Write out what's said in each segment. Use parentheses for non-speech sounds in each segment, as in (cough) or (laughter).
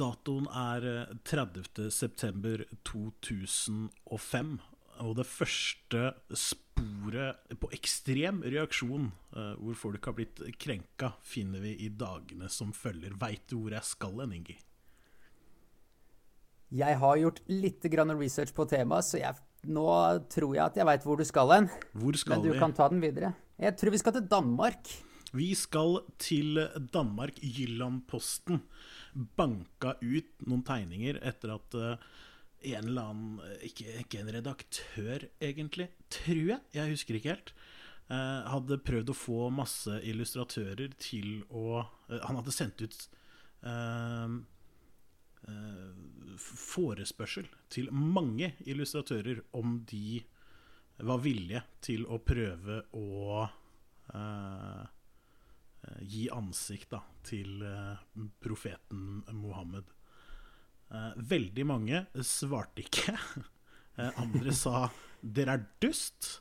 Datoen er 30. september 2005. Og det første sporet på ekstrem reaksjon eh, hvor folk har blitt krenka, finner vi i dagene som følger. Veit du hvor jeg skal hen, Ingi? Jeg har gjort litt grann research på temaet, så jeg, nå tror jeg at jeg veit hvor du skal hen. Hvor skal Men du vi? kan ta den videre. Jeg tror vi skal til Danmark. Vi skal til Danmark. Jyllandposten banka ut noen tegninger etter at eh, en eller annen ikke, ikke en redaktør, egentlig, tror jeg, jeg husker ikke helt, eh, hadde prøvd å få masse illustratører til å eh, Han hadde sendt ut eh, eh, forespørsel til mange illustratører om de var villige til å prøve å eh, eh, gi ansikt da, til eh, profeten Mohammed. Eh, veldig mange svarte ikke. (laughs) Eh, andre sa 'dere er dust'.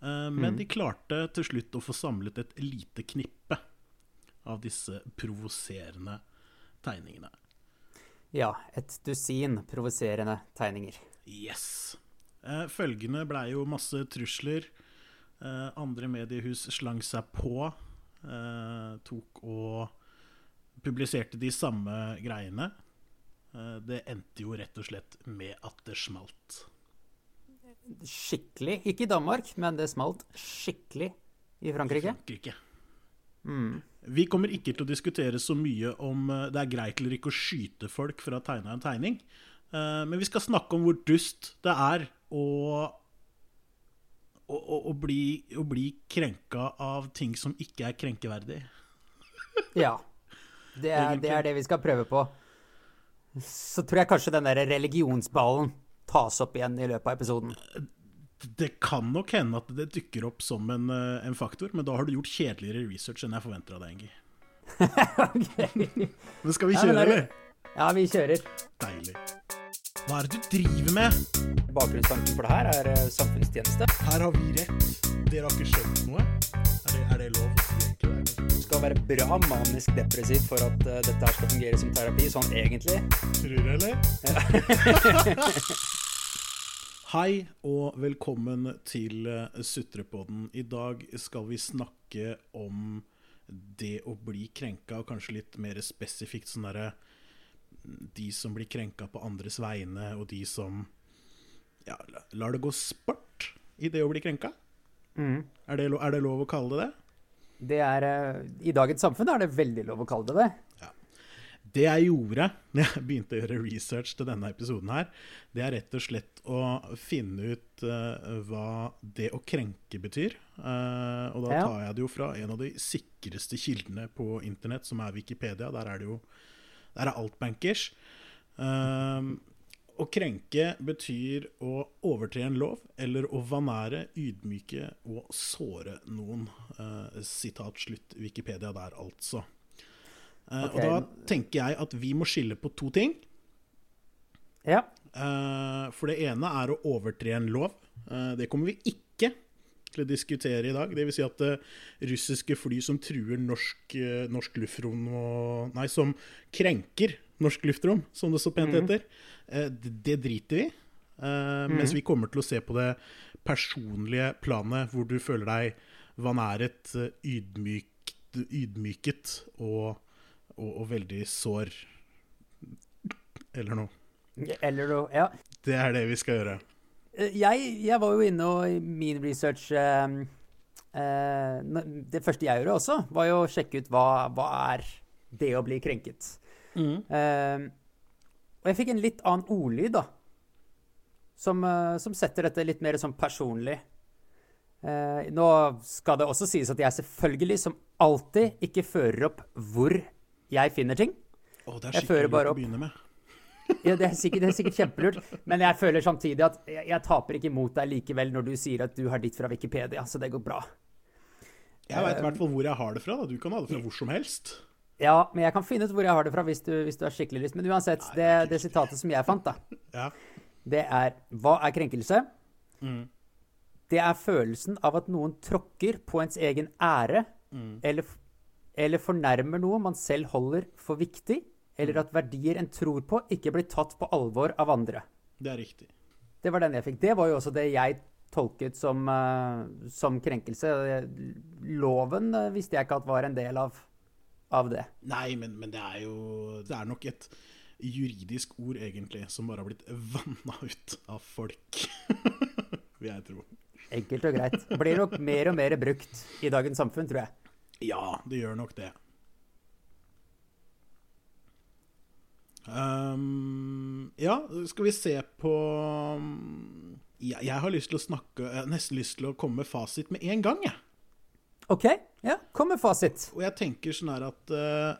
Eh, men de klarte til slutt å få samlet et lite knippe av disse provoserende tegningene. Ja, et dusin provoserende tegninger. Yes. Eh, følgende blei jo masse trusler. Eh, andre mediehus slang seg på. Eh, tok og publiserte de samme greiene. Eh, det endte jo rett og slett med at det smalt. Skikkelig. Ikke i Danmark, men det smalt skikkelig i Frankrike. I Frankrike. Vi kommer ikke til å diskutere så mye om eh, det er greit eller ikke å skyte folk for å ha tegna en tegning. Men vi skal snakke om hvor dust det er å, å, å, bli, å bli krenka av ting som ikke er krenkeverdig. Ja. Det er, det er det vi skal prøve på. Så tror jeg kanskje den der religionsballen tas opp igjen i løpet av episoden. Det kan nok hende at det dukker opp som en, eh, en faktor, men da har du gjort kjedeligere research enn jeg forventer av deg, Engi. (laughs) Ok. Men skal vi kjøre, ja, eller? Ja, vi kjører. Deilig. Hva er det du driver med? Bakgrunnstanken for det her er eh, samfunnstjeneste. Her har vi rett. Dere har ikke skjønt noe. Er det, er det lov? Du skal være bra manisk depressiv for at uh, dette her skal fungere som terapi, sånn egentlig. Tror du, eller? (laughs) Hei og velkommen til eh, Sutrepodden. I dag skal vi snakke om det å bli krenka, og kanskje litt mer spesifikt sånn derre De som blir krenka på andres vegne, og de som ja, lar det gå sport i det å bli krenka. Er, det, er det lov å kalle det det? Det er, eh, I dagens samfunn er det veldig lov å kalle det det. Det jeg gjorde (laughs) når jeg begynte å gjøre research til denne episoden, her, det er rett og slett å finne ut uh, hva det å krenke betyr. Uh, og da tar jeg det jo fra en av de sikreste kildene på internett, som er Wikipedia. Der er det jo der er alt bankers. Eh, å krenke betyr å overtre en lov eller å vanære, ydmyke og såre noen. Eh, sitat slutt. Wikipedia der, altså. Uh, okay. Og da tenker jeg at vi må skille på to ting. Ja. Uh, for det ene er å overtre en lov. Eh, det kommer vi ikke til å diskutere i dag. Det vil si at uh, russiske fly som truer norsk, uh, norsk luftrom og Nei, som krenker norsk luftrom, som det så pent heter. uh, det, det driter vi i. Eh, Mens vi kommer til å se på det personlige planet, hvor du føler deg vanæret, eh, ydmykt, ydmyket og, og, og veldig sår. Eller noe. Eller noe. Ja. Det er det vi skal gjøre. Eh, Jeg, jeg var jo inne og i min research eh, eh, Det første jeg gjorde også, var jo å sjekke ut hva, hva er det å bli krenket. Eh, og jeg fikk en litt annen ordlyd, da. Som, eh, som setter dette litt mer sånn personlig. Eh, nå skal det også sies at jeg selvfølgelig, som alltid, ikke fører opp hvor jeg finner ting. Oh, det er skikkelig lurt å begynne med. Ja, det er sikkert, det er sikkert kjempelurt, men jeg føler samtidig at jeg, jeg taper ikke imot deg likevel når du sier at du har ditt fra Wikipedia, så det går bra. Jeg veit i hvert fall hvor jeg har det fra. Da. Du kan ha det fra hvor som helst. Ja, men jeg kan finne ut hvor jeg har det fra hvis du, hvis du har skikkelig lyst. Men uansett, det, det sitatet som jeg fant, da, (laughs) Ja. det er Hva er krenkelse? Det er følelsen av at noen tråkker på ens egen ære, eller, eller fornærmer noe man selv holder for viktig eller at verdier en tror på, ikke blir tatt på alvor av andre. Det er riktig. Det var den jeg fikk. Det var jo også det jeg tolket som, uh, som krenkelse. Loven uh, visste jeg ikke at var en del av, av det. Nei, men, men, det er jo Det er nok et juridisk ord, egentlig, som bare har blitt vanna ut av folk. (laughs) Vil jeg tro. Enkelt og greit. Blir nok mer og mer brukt i dagens samfunn, tror jeg. Ja, det gjør nok det. Um, ja, skal vi se på um, ja, Jeg har lyst til å snakke Jeg har nesten lyst til å komme med fasit med en gang, jeg. OK. Ja, kom med fasit. Og jeg tenker sånn her at uh,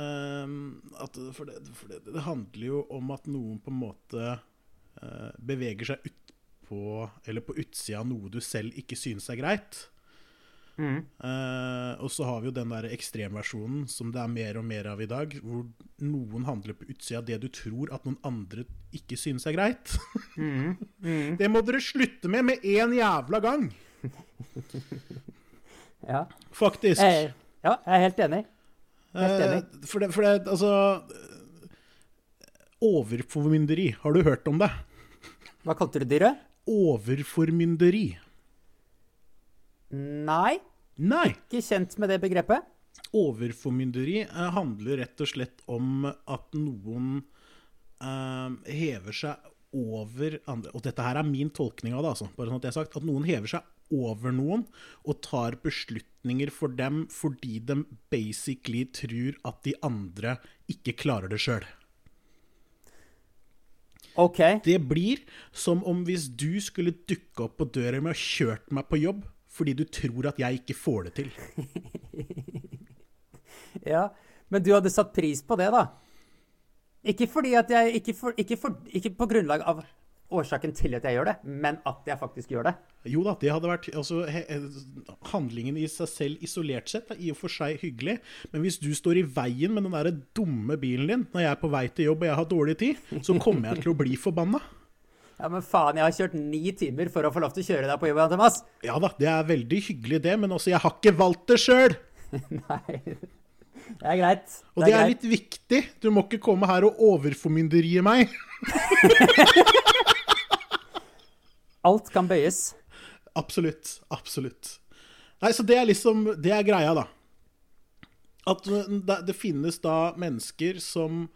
um, at for, det, for det, det, handler jo om at noen på en måte uh, beveger seg utpå Eller på utsida av noe du selv ikke synes er greit. Mm. Uh, og så har vi jo den der ekstremversjonen som det er mer og mer av i dag, hvor noen handler på utsida av det du tror at noen andre ikke synes er greit. (laughs) Mm. Mm. Det må dere slutte med med en jævla gang! (laughs) ja. Faktisk. Jeg, ja, jeg er helt enig. Helt enig. Uh, for, det, for det, altså Overformynderi, har du hørt om det? Hva kalte du dyret? Overformynderi. Nei. Nei. Ikke kjent med det begrepet. Overformynderi eh, handler rett og slett om at noen eh, hever seg over andre Og dette her er min tolkning av det, altså. Bare sånn at jeg har sagt. At noen hever seg over noen og tar beslutninger for dem fordi de basically tror at de andre ikke klarer det sjøl. Okay. Det blir som om hvis du skulle dukke opp på døra mi og kjørt meg på jobb fordi du tror at jeg ikke får det til. (laughs) ja, men du hadde satt pris på det, da? Ikke fordi at jeg Ikke, for, ikke, for, ikke på grunnlag av årsaken til at jeg gjør det, men at jeg faktisk gjør det. Jo da, det hadde vært altså, he, Handlingen i seg selv isolert sett er i og for seg hyggelig, men hvis du står i veien med den der dumme bilen din når jeg er på vei til jobb og jeg har dårlig tid, så kommer jeg til å bli forbanna. Ja, men faen, jeg har kjørt ni timer for å få lov til å kjøre deg på jobb, Thomas. Ja da, det er veldig hyggelig det, men også, jeg har ikke valgt det sjøl. (laughs) Nei, det er greit. Det og det er, er litt viktig. Du må ikke komme her og overformynderie meg. (laughs) Alt kan bøyes. Absolutt. Absolutt. Nei, så det er liksom Det er greia, da. At det, det finnes da mennesker som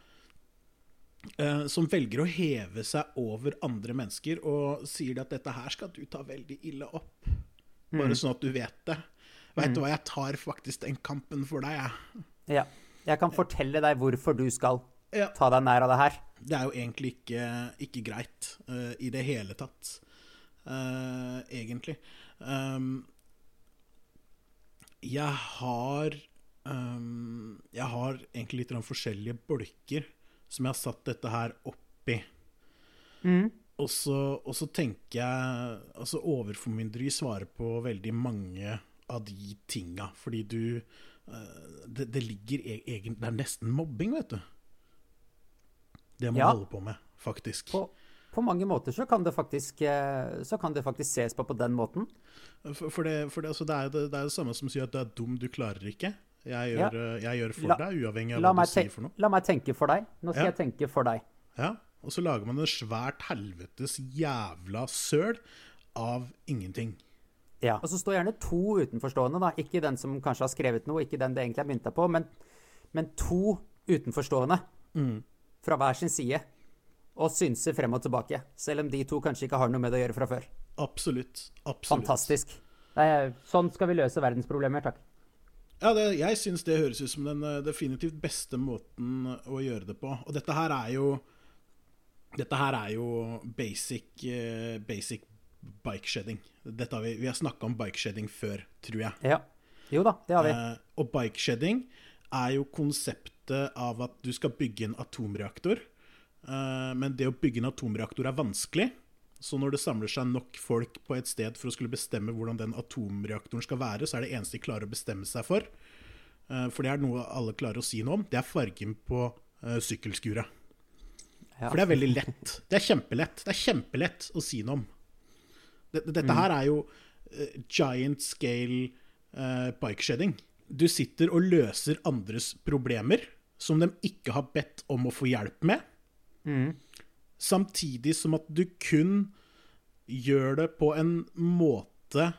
som velger å heve seg over andre mennesker og sier at dette her skal du ta veldig ille opp. Bare mm. sånn at du vet det. Veit mm. du hva, jeg tar faktisk den kampen for deg, jeg. Ja. Jeg kan fortelle deg hvorfor du skal ja. ta deg nær av det her. Det er jo egentlig ikke, ikke greit uh, i det hele tatt. Uh, egentlig. Um, jeg har um, Jeg har egentlig litt forskjellige bolker som jeg har satt dette her oppi. Mm. Og, så, og, så, tenker jeg Altså, overformynderi svarer på veldig mange av de tinga, fordi du uh, det, det, ligger egen Det er nesten mobbing, vet du. Det man ja. holder på med, faktisk. På, på mange måter så kan, faktisk, eh, så kan det faktisk ses på på den måten. For, for, det, for det, altså det, er det, det, er det, samme som sier at du er dum, du klarer ikke. Jeg gjør, ja. jeg gjør for la, deg, uavhengig av hva du sier for noe. La meg tenke for deg. Nå skal ja. jeg tenke for deg. Ja, Og så lager man en svært helvetes jævla søl av ingenting. Ja, Og så står gjerne to utenforstående, da. Ikke den som kanskje har skrevet noe, ikke den det egentlig er mynta på, men, men, to utenforstående mm. fra hver sin side. Og synser frem og tilbake. Selv om de to kanskje ikke har noe med det å gjøre fra før. Absolutt. Absolutt. Fantastisk. Er, sånn skal vi løse verdensproblemer, takk. Ja, det, jeg syns det høres ut som den eh, definitivt beste måten å gjøre det på. Og dette her er jo Dette her er jo basic, uh, basic bikeshedding. Har vi, vi har snakka om bikeshedding før, tror jeg. Ja. Jo da, det har vi. Eh, og bikeshedding er jo konseptet av at du skal bygge en atomreaktor. Eh, men det å bygge en atomreaktor er vanskelig. Så når det samler seg nok folk på et sted for å skulle bestemme hvordan den atomreaktoren skal være, så er det eneste de klarer å bestemme seg for, eh, for det er noe alle klarer å si noe om, det er fargen på uh, sykkelskuret. Ja. For det er veldig lett. Det er kjempelett. Det er kjempelett å si noe om. Dette mm. her er jo uh, giant scale uh, bikeshedding. Du sitter og løser andres problemer som de ikke har bedt om å få hjelp med. Samtidig som at du kun gjør det på en måte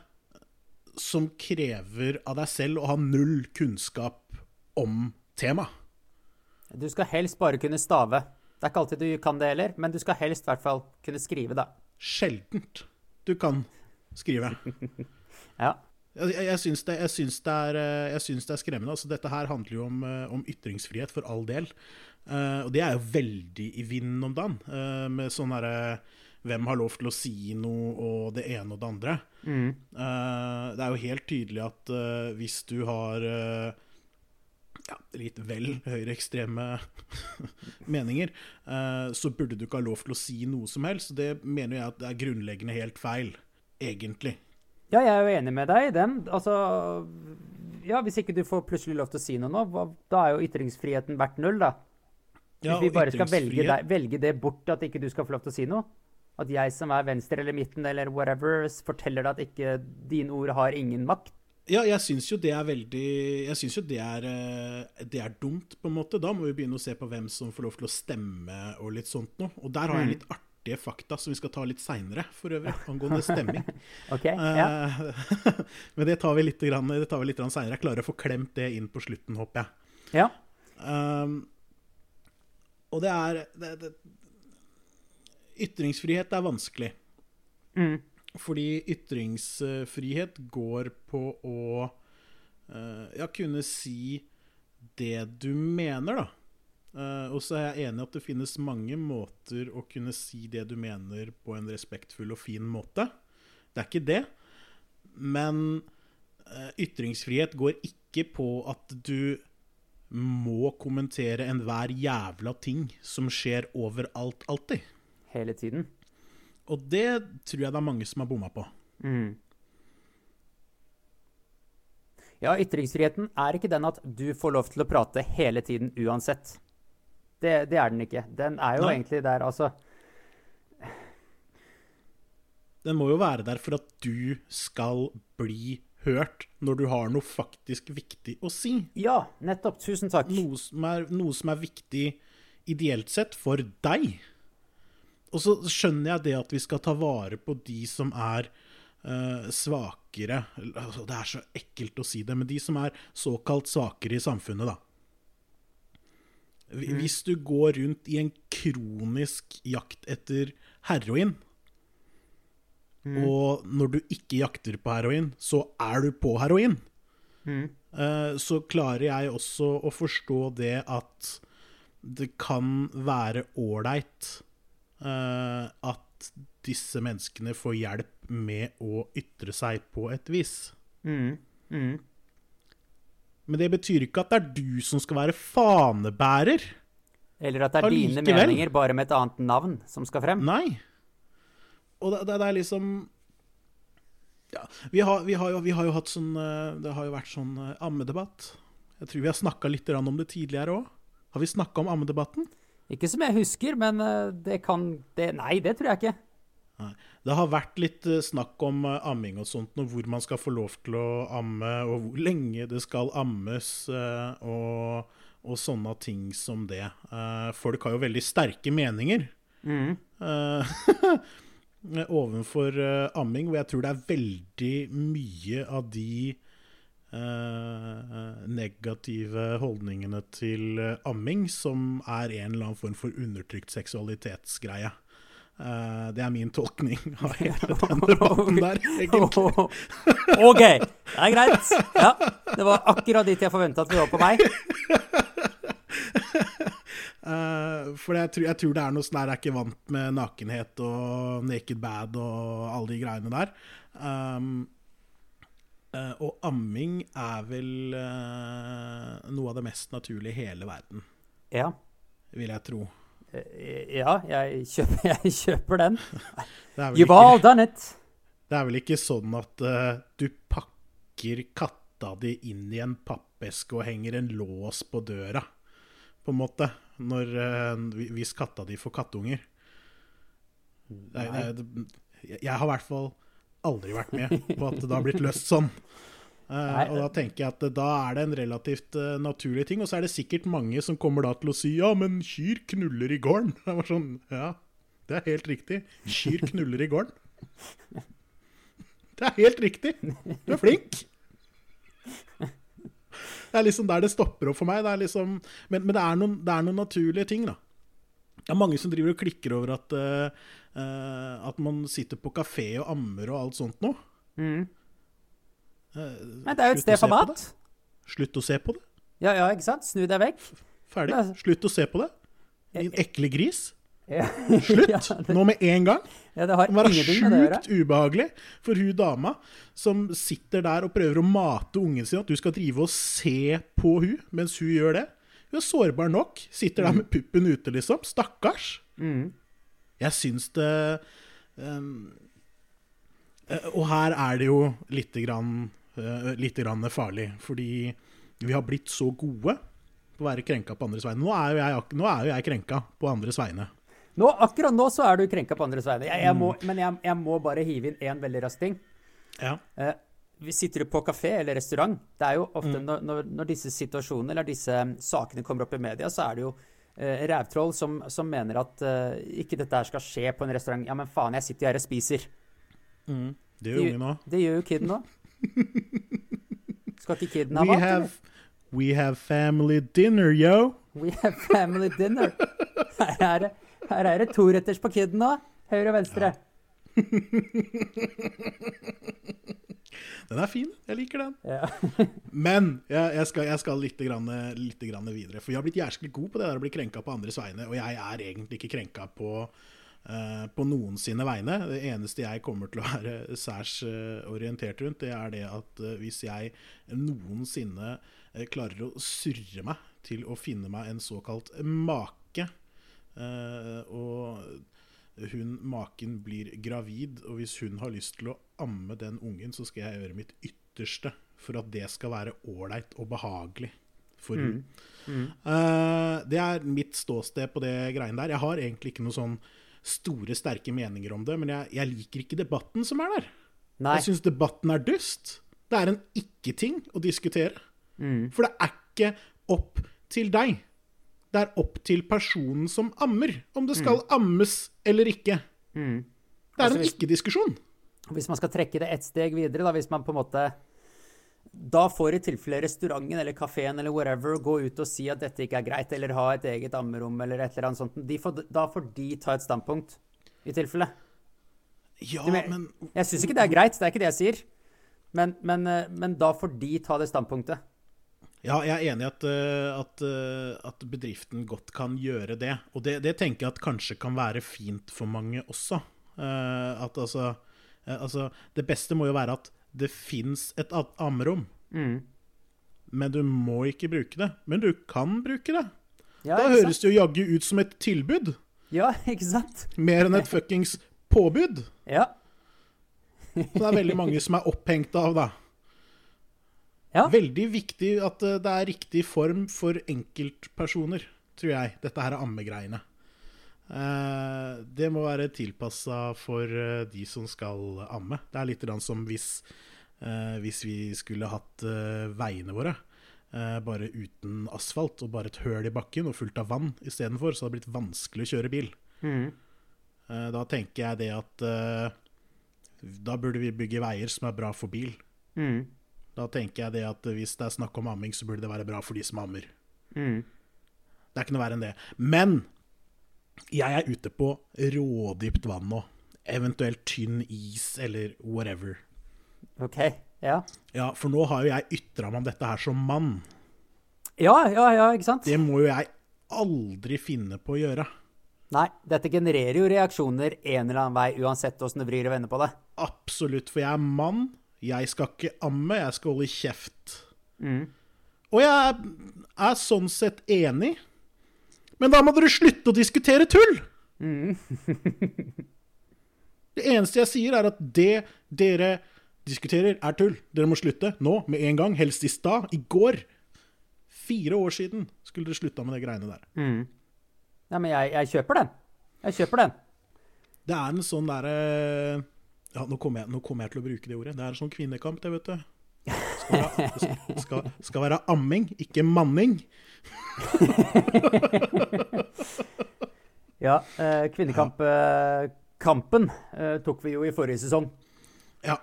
som krever av deg selv å ha null kunnskap om temaet. Du skal helst bare kunne stave. Det er ikke alltid du kan det heller, men du skal helst i hvert fall kunne skrive, da. Sjeldent du kan skrive. (laughs) Ja. Jeg, jeg, jeg, syns det, jeg, syns det er, eh, jeg syns det er skremmende. Altså, dette her handler jo om, eh, om ytringsfrihet, for all del. Uh, og det er jo veldig i vinden om dagen, uh, med sånn herre Hvem har lov til å si noe, og det ene og det andre. Mm. Uh, det er jo helt tydelig at hvis du har ja, litt vel høyreekstreme (laughs) meninger, så burde du ikke ha lov til å si noe som helst. Det mener jeg at det er grunnleggende helt feil, egentlig. Ja, jeg er jo enig med deg i den. Altså Ja, hvis ikke du får plutselig lov til å si noe nå, da er jo ytringsfriheten verdt null, da. Hvis Ja, vi bare skal velge, deg, velge det bort, at ikke du skal få lov til å si noe. At jeg som er venstre eller midten eller whatever, forteller deg at ikke dine ord har ingen makt. Ja, jeg syns jo det er veldig Jeg syns jo det er, eh, det er dumt, på en måte. Da må vi begynne å se på hvem som får lov til å stemme og litt sånt noe. Og der har jeg litt artige fakta som vi skal ta litt seinere, for øvrig, angående stemming. (laughs) OK? Ja. Eh, (laughs) Men det tar vi litt, grann- det tar vi litt seinere. Jeg klarer å få klemt det inn på slutten, håper jeg. ja. Um, og det er det, det, Ytringsfrihet er vanskelig. Mm. Fordi ytringsfrihet går på å uh, ja, kunne si det du mener, da. Eh, og så er jeg enig i at det finnes mange måter å kunne si det du mener på en respektfull og fin måte. Det er ikke det. Men uh, ytringsfrihet går ikke på at du må kommentere enhver jævla ting som skjer overalt, alltid. Hele tiden. Og det tror jeg det er mange som har bomma på. Mm. Ja, ytringsfriheten er ikke den at du får lov til å prate hele tiden uansett. Det, det er den ikke. Den er jo Nei. egentlig der, altså Den må jo være der for at du skal bli hørt når du har noe faktisk viktig å si. Ja, nettopp. Tusen takk. Noe som er, noe som er viktig ideelt sett for deg. Og så skjønner jeg det at vi skal ta vare på de som er uh, svakere altså, Det er så ekkelt å si det, men de som er såkalt svakere i samfunnet, da. Hvi- Hvis du går rundt i en kronisk jakt etter heroin, og når du ikke jakter på heroin, så er du på heroin, mm. så klarer jeg også å forstå det at det kan være ålreit eh, at disse menneskene får hjelp med å ytre seg på et vis. Mm. Mm. Men det betyr ikke at det er du som skal være fanebærer. Eller at det er dine meninger, bare med et annet navn, som skal frem. Nei. Og det, det, det er liksom ja, vi, har, vi, har jo, vi har jo hatt sånn eh, Det har jo vært sånn eh, ammedebatt. Jeg tror vi har snakka litt om det tidligere òg. Har vi snakka om ammedebatten? Ikke som jeg husker, men eh, det kan det, Nei, det tror jeg ikke. Nei. Det har vært litt eh, snakk om eh, amming og sånt, og hvor man skal få lov til å amme, og hvor lenge det skal ammes, eh, og, og sånne ting som det. Folk har jo veldig sterke meninger Mm. (laughs) ovenfor amming, hvor jeg tror det er veldig mye av de negative holdningene til amming som er en eller annen form for undertrykt seksualitetsgreie. Eh, det er min tolkning av (laughs) hele den debatten der, egentlig. (laughs) OK, det er greit. Ja, Det var akkurat dit jeg forventa at vi var på vei. Uh, (laughs) for jeg tror, jeg tror det er noe sånn der Jeg er ikke vant med nakenhet og naked bad og alle de greiene der. Um, uh, og amming er vel noe av det mest naturlige i hele verden, Ja. vil jeg tro. Eh, Ja, jeg kjøper, (laughs) jeg kjøper den. You've all done it. det er vel ikke sånn at uh, du pakker katta di inn i en pappeske og henger en lås på døra, på en måte, når, uh, hvis katta di får kattunger. Nei. det er, jeg har i hvert fall aldri vært med på at det har blitt løst sånn. Eh, og da tenker jeg at da er det en relativt uh, naturlig ting. Og så er det sikkert mange som kommer da til å si ja, men kyr knuller i gården. (laughs) Det var sånn, ja, det er helt riktig. Kyr knuller i gården. Det er helt riktig. Du er flink. Det er liksom der det stopper opp for meg. Det liksom, men, men det, er noen, det, er noen, naturlige ting, da. Det er mange som driver og klikker over at, uh, at man sitter på kafé og ammer og alt sånt noe. Mm. Uh, Men det er jo et sted for mat. Slutt å se på det. Ja, ja, ikke sant? Snu deg vekk. Ferdig. Slutt å se på det. Din ekle gris. Ja. (laughs) Slutt! ja, det... Nå med en gang. Ja, det må være sjukt ubehagelig for hun dama som sitter der og prøver å mate ungen sin, at du skal drive og se på hun mens hun gjør det. Hun er sårbar nok. Sitter der med puppen ute, liksom. Stakkars. Mm. Jeg syns det um, Og her er det jo lite grann, uh, lite grann farlig, fordi vi har blitt så gode på å være krenka på andres vegne. Nå er jo jeg, er jo jeg krenka på andres vegne. Nå, akkurat nå så er du krenka på andres vegne. Jeg, jeg må, mm. Men jeg, jeg, må bare hive inn én veldig rask ting. Ja. Eh, vi sitter på kafé eller restaurant. Det er jo ofte mm. når, når, disse situasjonene eller disse um, sakene kommer opp i media, så er det jo eh, rævtroll som, som, mener at eh, ikke dette her skal skje på en restaurant. Ja, men faen, jeg sitter jo her og spiser. Mm. Det gjør ungen òg. Det gjør jo kiden òg. Skal ikke kiden ha mat? We have family dinner, yo. We have family dinner. Her er det, her er det toretters på kiden nå. Høyre og venstre. Ja. den er fin. Jeg liker den. Ja. Men jeg, jeg, skal, jeg skal litt, grann, litt grann videre. For jeg har blitt jæsklig god på det der å bli krenka på andres vegne. Og jeg er egentlig ikke krenka på, på noen sine vegne. Det eneste jeg kommer til å være (laughs) særs uh, orientert rundt, det er det at uh, hvis jeg noensinne klarer å surre meg til å finne meg en såkalt make, og hun maken blir gravid, og hvis hun har lyst til å amme den ungen, så skal jeg gjøre mitt ytterste for at det skal være ålreit og behagelig for mm. hun. Mm. Uh, det er mitt ståsted på det greiene der. Jeg har egentlig ikke noe sånn store, sterke meninger om det, men jeg, jeg liker ikke debatten som er der. Nei. Jeg syns debatten er dust. Det er en ikke-ting å diskutere. Mm. For det er ikke opp til deg det er opp til personen som ammer, om det skal mm. ammes eller ikke. Mm. Det er altså, en ikke-diskusjon. Hvis man skal trekke det ett steg videre, da, hvis man på en måte da får i tilfelle restauranten eller kafeen eller whatever gå ut og si at dette ikke er greit, eller ha et eget ammerom eller et eller annet sånt. Får, da får de ta et standpunkt, i tilfelle. Ja, men Jeg syns ikke det er greit, det er ikke det jeg sier. Men, men, eh, men da får de ta det standpunktet. Ja, jeg er enig i at, eh, at, eh, at, bedriften godt kan gjøre det. Og det, det, tenker jeg at kanskje kan være fint for mange også. At altså, altså, Det beste må jo være at det fins et ammerom. Mm. Men du må ikke bruke det. Men du kan bruke det. Ja, da høres det jo jaggu ut som et tilbud. Ja, (laughs) ikke sant? Mer enn et fuckings påbud. Ja. Så det er veldig mange som er opphengt av, da. (laughs) Ja. Veldig viktig at eh, det er riktig form for enkeltpersoner, tror jeg, dette her er ammegreiene. Uh, det må være tilpassa for uh, de som skal amme. Det er litt som hvis, uh, hvis vi skulle hatt veiene våre bare uten asfalt og bare et høl i bakken og fullt av vann istedenfor, så hadde det blitt vanskelig å kjøre bil. Mm. da tenker jeg det at da burde vi bygge veier som er bra for bil. Mm. Da tenker jeg det at hvis det er snakk om amming, så burde det være bra for de som ammer. Mm. Det er ikke noe verre enn det. Men jeg er ute på rådypt vann nå. Eventuelt tynn is eller whatever. OK. Ja. Ja, For nå har jo jeg ytra meg om dette her som mann. Ja, ja, ja, ikke sant? Det må jo jeg aldri finne på å gjøre. Nei, dette genererer jo reaksjoner en eller annen vei, uansett åssen du vrir og vender på det. Absolutt, for jeg er mann. Jeg skal ikke amme, jeg skal holde kjeft. Mm. Og jeg er, er, sånn sett enig, men da må dere slutte å diskutere tull! Mm. (laughs) det eneste jeg sier, er at det dere diskuterer, er tull. Dere må slutte nå, med en gang. Helst i stad. I går. Fire år siden skulle dere slutta med de greiene der. Mm. Ja, men jeg, jeg, kjøper den. Jeg kjøper den. Det er en sånn derre ja, nå kommer, jeg, kommer, jeg, til å bruke det ordet. Det er en sånn kvinnekamp, det, vet du. skal være, skal, skal være amming, ikke manning. (laughs) Ja, eh, kvinnekampen eh, tok vi jo i forrige sesong. Ja.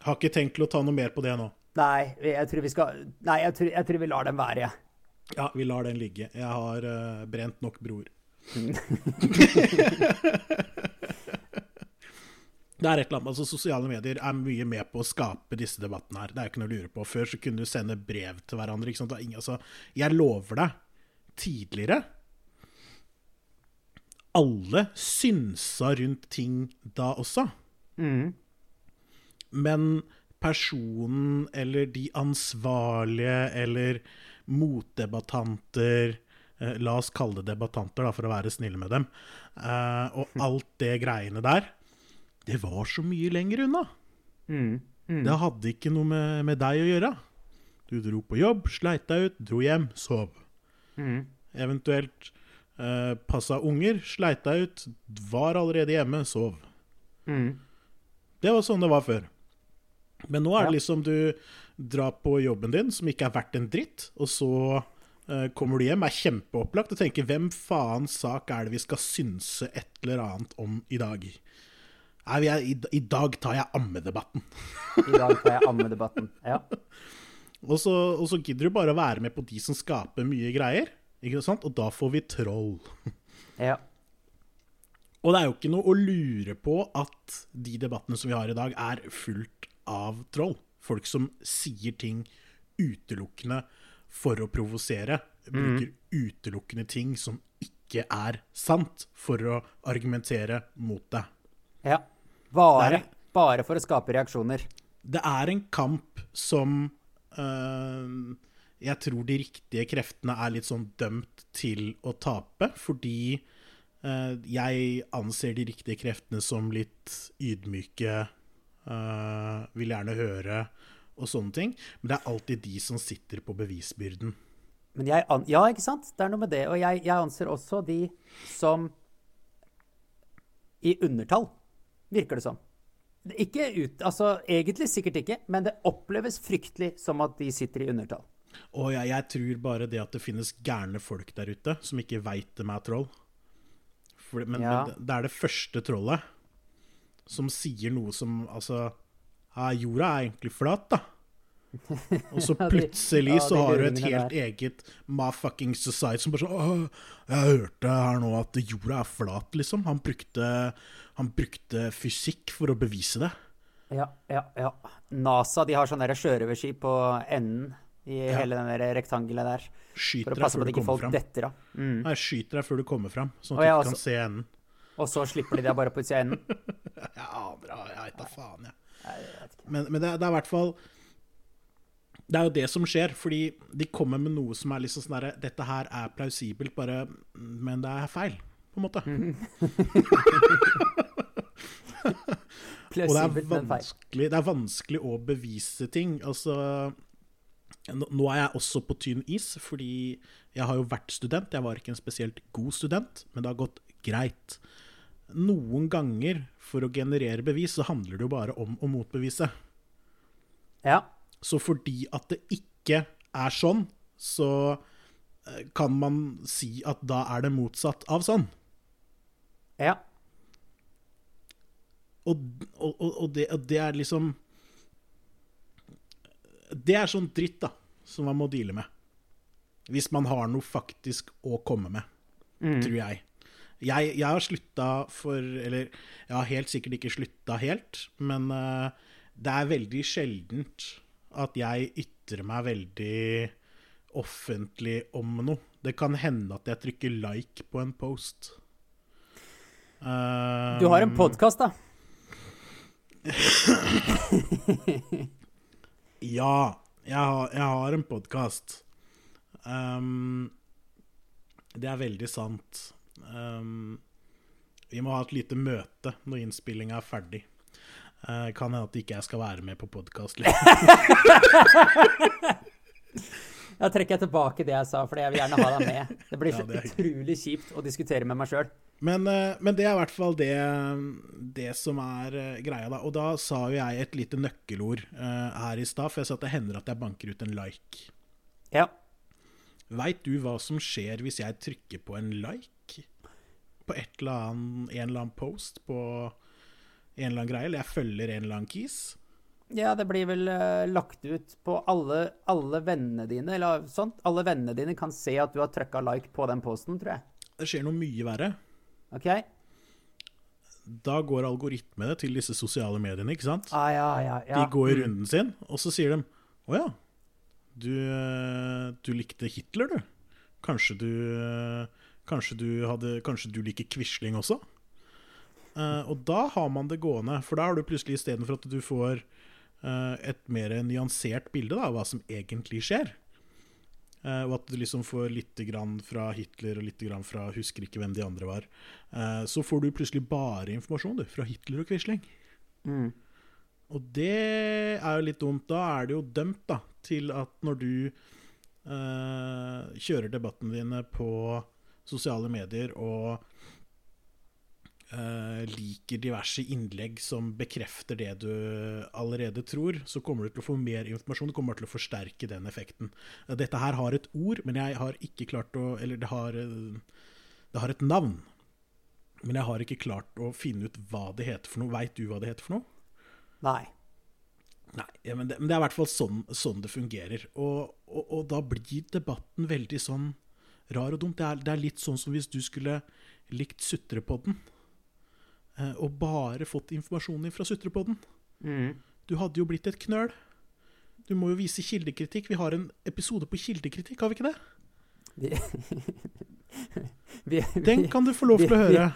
Har ikke tenkt til å ta noe mer på det nå. Nei, jeg tror vi skal Nei, jeg tror, jeg tror vi lar den være. Ja, vi lar den ligge. Jeg har uh, brent nok broer. (laughs) det er et eller annet, altså Sosiale medier er mye med på å skape disse debattene her. Det er ikke noe å lure på. Før så kunne du sende brev til hverandre. ikke sant? Altså, jeg lover deg, tidligere Alle synsa rundt ting da også. Mm. Men personen eller de ansvarlige eller motdebattanter eh, La oss kalle det debattanter, da, for å være snille med dem. Eh, og (laughs) alt det greiene der, det var så mye lenger unna. Mm. Mm. Det hadde ikke noe med, med deg å gjøre. Du dro på jobb, sleit deg ut, dro hjem, sov. Mm. Eventuelt eh, passa unger, sleit deg ut, var allerede hjemme, sov. Mm. Det var sånn det var før. Men nå er det liksom du drar på jobben din, som ikke er verdt en dritt, og så eh, kommer du hjem, er kjempeopplagt og tenker hvem faens sak er det vi skal synse et eller annet om i dag? Er, i, I dag tar jeg ammedebatten. I dag tar jeg ammedebatten. Ja. (laughs) Og så, og så gidder du bare å være med på de som skaper mye greier, ikke sant? og da får vi troll. ja. Og det er jo ikke noe å lure på at de debattene som vi har i dag, er fullt av troll. Folk som sier ting utelukkende for å provosere. Bruker utelukkende ting som ikke er sant, for å argumentere mot det. ja. Bare, Det bare for å skape reaksjoner. Det er en kamp som øh, jeg tror de riktige kreftene er litt sånn dømt til å tape, fordi øh, jeg anser de riktige kreftene som litt ydmyke, øh, vil gjerne høre og sånne ting. Men det er alltid de som sitter på bevisbyrden. Men jeg, an ja, ikke sant? Det er noe med det. Og jeg, jeg anser også de som i undertall, virker det som. Ikke ut, altså Egentlig sikkert ikke, men det oppleves fryktelig som at de sitter i undertall. Og jeg, jeg tror bare det at det finnes gærne folk der ute som ikke veit det er troll. For, men, Ja. men det- er det første trollet som sier noe som Altså jorda er egentlig flat, da. Og så (laughs) plutselig så har du et helt eget my fucking society som bare sånn jeg hørte her nå at jorda er flat, liksom. Han brukte, han brukte fysikk for å bevise det. Ja, ja, ja. NASA de har sånn der sjørøverskip på enden i Ja. hele den der rektangelet der. Skyter å deg passe på før at du ikke kommer folk fram. detter. Mm. Nei, skyter deg før du kommer fram, sånn at du ikke kan se enden. Og så slipper de deg bare på utsida av enden. (laughs) Jeg aner jeg veit da faen, jeg. Men, men det, det er i hvert fall Det er jo det som skjer, fordi de kommer med noe som er liksom sånn derre Dette her er plausibelt, bare Men det er feil, på en måte. Mm. Og det er, Plausibelt, men feil. vanskelig, det er vanskelig å bevise ting. Altså nå er jeg også på tynn is, fordi jeg har jo vært student. Jeg var ikke en spesielt god student, men det har gått greit. Noen ganger, for å generere bevis, så handler det jo bare om å motbevise. Ja. Så fordi at det ikke er sånn, så eh, kan man si at da er det motsatt av sånn. Ja. Og, og, og, det, og det er liksom Det er sånn dritt, da, som man må deale med. Hvis man har noe faktisk å komme med, tror jeg. jeg. Jeg har slutta for Eller jeg har helt sikkert ikke slutta helt, men uh, det er veldig sjeldent at jeg ytrer meg veldig offentlig om noe. Det kan hende at jeg trykker like på en post. Du har en Um, podkast, da. (laughs) Ja, jeg har, jeg har en podkast. Um, det er veldig sant. Um, vi må ha et lite møte når innspillinga er ferdig. Uh, kan hende at ikke jeg skal være med på podkast (laughs) lenger. Da trekker jeg tilbake det jeg sa, for jeg vil gjerne ha deg med. Det blir Ja, det utrolig kjipt å diskutere med meg sjøl. Men, eh, men det er i hvert fall det, det som er eh, greia, da. Og da sa jo jeg et lite nøkkelord uh, her i stad, for jeg sa at det hender at jeg banker ut en like. Ja. Veit du hva som skjer hvis jeg trykker på en like? På et eller annen, en eller annen post på en eller annen greie, eller jeg følger en eller annen kis? ja, det blir vel uh, lagt ut på alle, alle vennene dine, eller sånt. Alle vennene dine kan se at du har trykka like på den posten, tror jeg. Det skjer noe mye verre. OK? Da går algoritmene til disse sosiale mediene, ikke sant? Ah, ja, ja, ja. De går i runden sin, og så sier de Å ja, du, eh, du likte Hitler, du. Kanskje du eh, Kanskje du, hadde, kanskje du liker Quisling også? Eh, og da har man det gående, for da har du plutselig istedenfor at du får uh, et mer nyansert bilde da, av hva som egentlig skjer, uh, og at du liksom får litt grann fra Hitler og litt grann fra Husker ikke hvem de andre var, så får du plutselig bare informasjon du, fra Hitler og Quisling. Mm. Og det er jo litt dumt. Da er det jo dømt da, til at når du kjører debattene dine på sosiale medier og eh, liker diverse innlegg som bekrefter det du allerede tror, så kommer du til å få mer informasjon. Det kommer til å forsterke den effekten. Eh, Dette her har et ord, men jeg har ikke klart å Eller det har, eh, det har et navn. Men jeg har ikke klart å finne ut hva det heter for noe. Veit du hva det heter for noe? Nei. Nei, ja, men, det, men det er i hvert fall sånn, sånn det fungerer. Og, og, og da blir debatten veldig sånn rar og dumt. Det er, det er litt sånn som hvis du skulle likt Sutrepodden, og bare fått informasjonen din fra Sutrepodden. Mm. Du hadde jo blitt et knøl. Du må jo vise kildekritikk. Vi har en episode på kildekritikk, har vi ikke det? Vi, (laughs) vi, Den kan du få lov til å høre.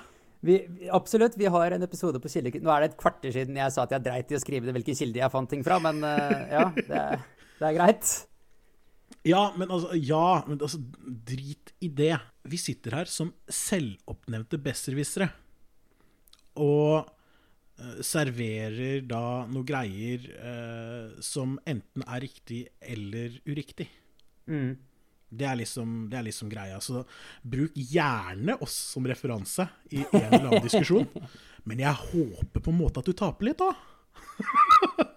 vi, vi, absolutt. Vi har en episode på kildekritikk. Nå er det et kvarter siden jeg sa at jeg dreit i å skrive det hvilke kilder jeg fant ting fra, men eh, ja, det, det er greit. Ja, men altså, ja, men altså Drit i det. Vi sitter her som selvoppnevnte besserwissere. Og eh, serverer da noe greier eh, som enten er riktig eller uriktig. Mm. Det er, liksom, det er liksom greia. Så bruk gjerne oss som referanse i en eller annen diskusjon. (laughs) Men jeg håper på en måte at du taper litt, da. (laughs)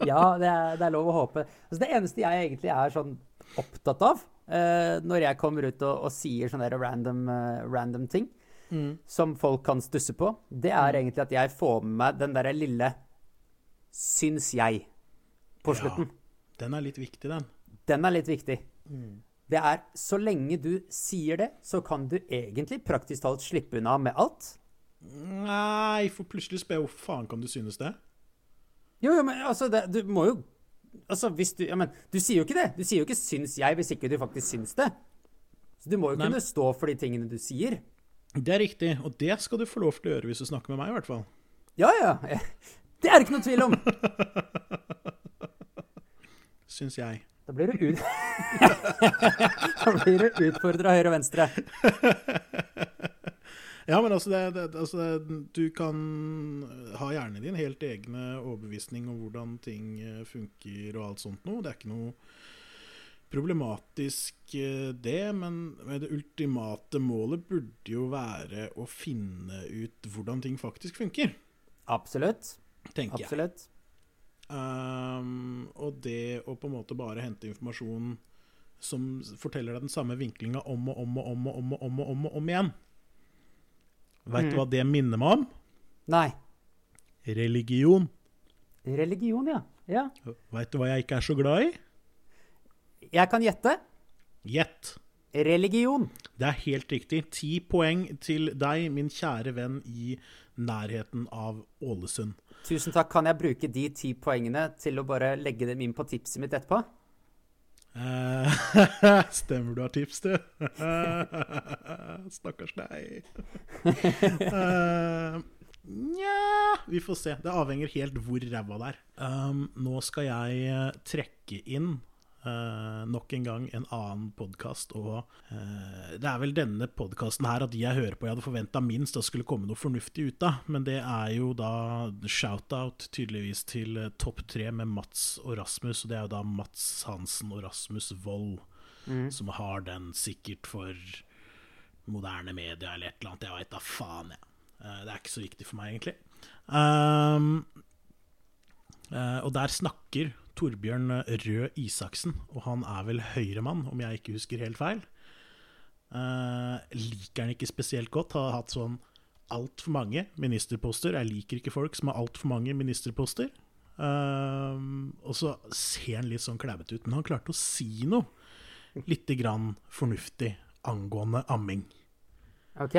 Ja, det er, det er lov å håpe. Altså, det eneste jeg egentlig er sånn opptatt av eh, når jeg kommer ut og, og sier sånne random, eh, random ting som folk kan stusse på, det er egentlig at jeg får med meg den derre lille 'syns jeg' på slutten. Den er litt viktig, den. Den er litt viktig. Det er så lenge du sier det, så kan du egentlig praktisk talt slippe unna med alt. Nei, for plutselig spør jeg hvor faen kan du synes det? Jo, jo, men altså, det, du må jo Altså, hvis du Ja, men du sier jo ikke det. Du sier jo ikke 'syns jeg' hvis ikke du faktisk syns det. Så du må jo Nei, kunne stå for de tingene du sier. Det er riktig, og det skal du få lov til å gjøre hvis du snakker med meg, i hvert fall. Ja, ja. (laughs) Det er det ikke noe tvil om. (laughs) Syns jeg. Da blir du ut... (laughs) da blir du utfordra høyre og venstre. Ja, men altså, det, det, altså det, du kan ha hjernen din helt egne overbevisning om hvordan ting eh, funker og alt sånt noe. Det er ikke noe problematisk eh, det, men det ultimate målet burde jo være å finne ut hvordan ting faktisk funker, Absolutt. tenker jeg. Um, og det å på en måte bare hente informasjon som forteller deg den samme vinklinga om og om og om og om og om, og om, og om igjen. Veit du Mm. hva det minner meg om? Nei. Religion. Religion, ja. Ja. Veit du hva jeg ikke er så glad i? Jeg kan gjette. Gjett. Religion. Det er helt riktig. Ti poeng til deg, min kjære venn i nærheten av Ålesund. Tusen takk. Kan jeg bruke de ti poengene til å bare legge dem inn på tipset mitt etterpå? Uh, (laughs) stemmer du har tips, du? (laughs) Stakkars deg. Nja Vi får se. Det avhenger helt hvor ræva det er. Um, nå skal jeg eh, trekke inn eh, nok en gang en annen podkast. Og eh, det er vel denne podkasten her at de jeg hører på jeg hadde forventa minst det skulle komme noe fornuftig ut av. Men det er jo da shout-out tydeligvis til uh, Topp tre med Mats og Rasmus. Og det er jo da Mats Hansen og Rasmus Wold. som har den sikkert for moderne media eller et eller annet. Jeg veit da faen, jeg. Det er ikke så viktig for meg, egentlig. Um, og der snakker Torbjørn Røe Isaksen, og han er vel høyremann, om jeg ikke husker helt feil. Uh, liker han ikke spesielt godt. Har hatt sånn altfor mange ministerposter. Jeg liker ikke folk som har altfor mange ministerposter. Uh, og så ser han litt sånn klævete ut, men han klarte å si noe lite grann fornuftig angående amming. Ok.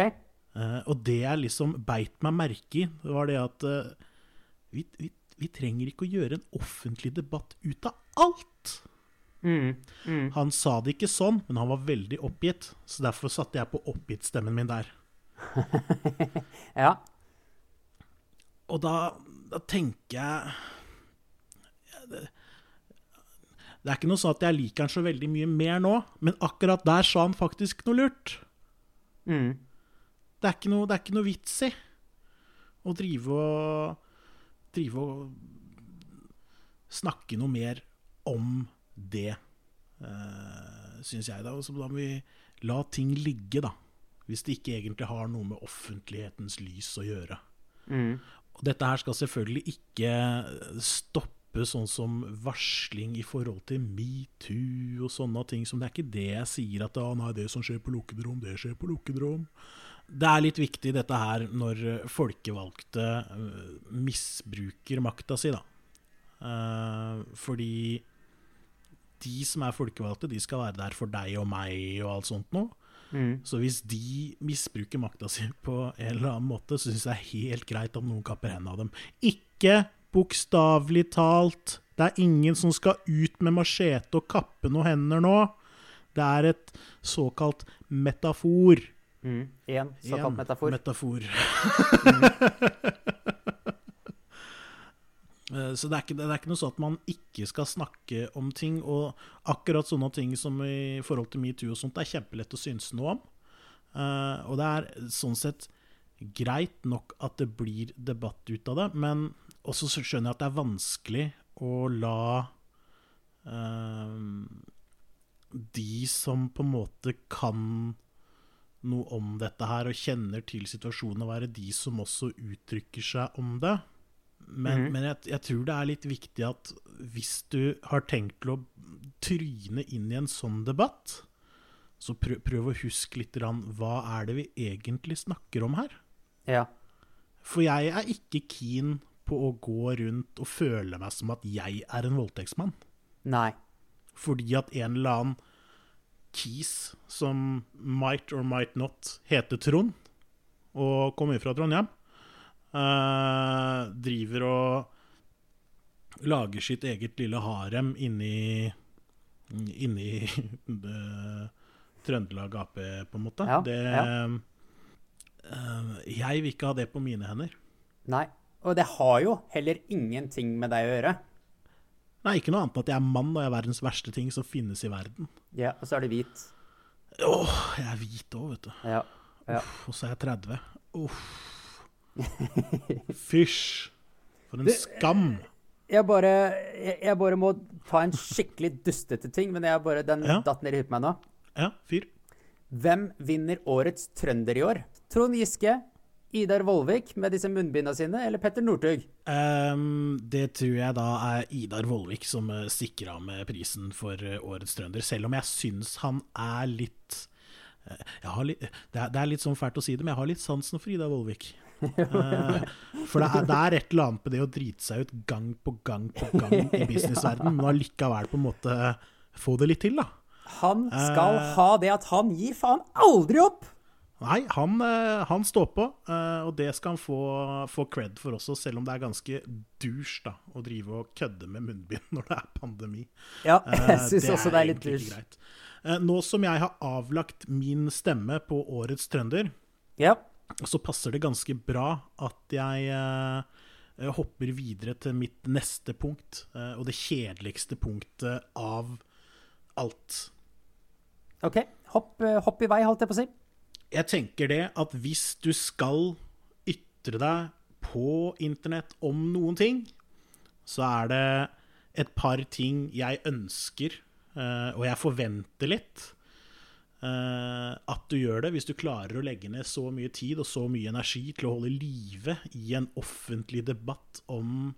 Uh, og det jeg liksom beit meg merke i, var det at vi, vi, vi trenger ikke å gjøre en offentlig debatt ut av alt. Mm. Mm. Han sa det ikke sånn, men han var veldig oppgitt. Så derfor satte jeg på oppgitt-stemmen min der. (laughs) Ja. Og da, da tenker jeg ja, det, det er ikke noe sånn at jeg liker han så veldig mye mer nå, men akkurat der sa han faktisk noe lurt. Mm. Det er ikke noe, det er ikke noe vits i å drive og Drive og snakke noe mer om det, uh, syns jeg. da. Så da må vi la ting ligge, da. Hvis det ikke egentlig har noe med offentlighetens lys å gjøre. Mm. Og dette her skal selvfølgelig ikke stoppe sånn som varsling i forhold til metoo og sånne ting. Som det er ikke det jeg sier at ah, nei, det som skjer på lukkede rom, det skjer på lukkede rom. Det er litt viktig dette her når folkevalgte øh, misbruker makta si, da. Eh, fordi de som er folkevalgte, de skal være der for deg og meg og alt sånt noe. Mm. Så hvis de misbruker makta si (laughs) på en eller annen måte, så syns jeg det er helt greit om noen kapper hendene av dem. Ikke bokstavelig talt. Det er ingen som skal ut med machete og kappe noen hender nå. Det er et såkalt metafor. Mm. En såkalt metafor. metafor. (laughs) Eh, Så det er, ikke, det er ikke noe sånn at man ikke skal snakke om ting. Og akkurat sånne ting som i forhold til metoo og sånt, det er kjempelett å synes noe om. Eh, og det er sånn sett greit nok at det blir debatt ut av det, men også skjønner jeg at det er vanskelig å la uh, de som på en måte kan noe om dette her og kjenner til situasjonen, å være de som også uttrykker seg om det. Men, Mhm. men jeg, jeg tror det er litt viktig at hvis du har tenkt til å tryne inn i en sånn debatt, så prøv, prøv å huske litt rann, hva er det vi egentlig snakker om her? Ja. For jeg er ikke keen på å gå rundt og føle meg som at jeg er en voldtektsmann. Nei. Fordi at en eller annen kis som might or might not heter Trond, og kommer fra Trondheim, eh, driver og lager sitt eget lille harem inni Inni eh, Trøndelag Ap, på en måte. Ja, det, ja. eh, jeg vil ikke ha det på mine hender. Nei. Og det har jo heller ingenting med deg å gjøre. Nei, ikke noe annet enn at jeg er mann, og jeg er verdens verste ting som finnes i verden. Ja, og så er du hvit. Åh, jeg er hvit òg, vet du. Ja. Ja. Uff, og så er jeg 30. Uff. Fysj. For en skam. Jeg bare, jeg, jeg bare må ta en skikkelig dustete ting, men jeg bare, den Ja. datt ned i huet på meg nå. Ja, fyr. Hvem vinner årets trønder i år? Trond Giske, Idar Vollvik med disse munnbindene sine, eller Petter Northug? Um, det tror jeg da er Idar Vollvik som uh, stikker av med prisen for eh, årets trønder. Selv om jeg syns han er litt eh, jeg har litt, det, er, det er litt sånn fælt å si det, men jeg har litt sansen for Idar Vollvik. uh, for det er, det er et eller annet med det å drite seg ut gang på gang på gang i (laughs) businessverdenen, men allikevel på en måte få det litt til, da. Han skal uh, ha det at han gir faen aldri opp! Nei, han, eh, han står på, eh, og det skal han få, få cred for også, selv om det er ganske douche da, å drive og kødde med munnbind (laughs) når det er pandemi. Ja, Eh, jeg syns også det er litt douche. Nå som jeg har avlagt min stemme på Årets trønder, Ja. så passer det ganske bra at jeg eh, hopper videre til mitt neste punkt, og det kjedeligste punktet av alt. OK, hopp, hopp i vei, holdt jeg på å si. Jeg tenker det at hvis du skal ytre deg på internett om noen ting, så er det et par ting jeg ønsker eh, og jeg forventer litt eh, at du gjør det, hvis du klarer å legge ned så mye tid og så mye energi til å holde live i en offentlig debatt om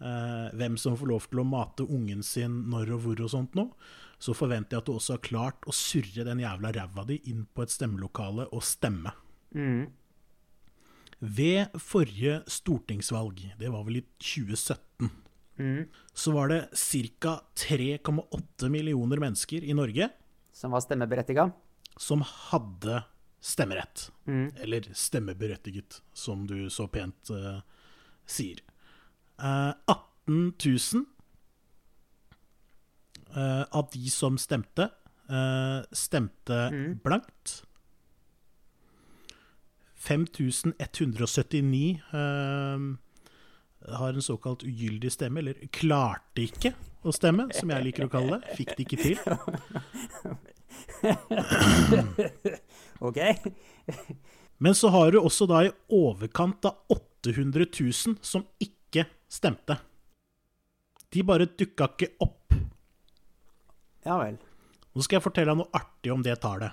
eh, hvem som får lov til å mate ungen sin når og hvor og sånt noe, så forventer jeg at du også har klart å surre den jævla ræva di inn på et stemmelokale og stemme. Mm. Ved forrige stortingsvalg, det var vel i 2017, Mm. så var det ca. 3,8 millioner mennesker i Norge Som var stemmeberettiga. som hadde stemmerett. Mm. Eller stemmeberettiget, som du så pent uh, sier. Uh, 18 000 eh, av de som stemte, eh, stemte Mm. blankt. 5179 eh, har en såkalt ugyldig stemme, eller klarte ikke å stemme, som jeg liker å kalle det. Fikk det ikke til. (laughs) OK? Men så har du også da i overkant av 800 000 som ikke stemte. De bare dukka ikke opp. Ja vel. Nå skal jeg fortelle deg noe artig om det tallet.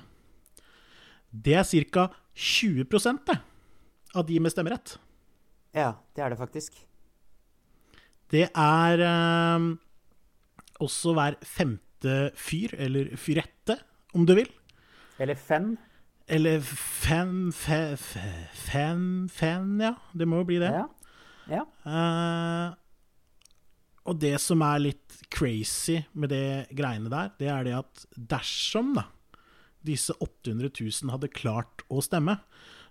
Det er ca. 20 det, av de med stemmerett. Ja, det er det faktisk. Det er eh, også hver femte fyr, eller fyrette, om du vil. Eller fem. Eller fem fe, fe, Fem, fem, ja. Det må jo bli det. Ja. ja. Eh, og det som er litt crazy med det greiene der, det er det at dersom da, disse 800 000 hadde klart å stemme,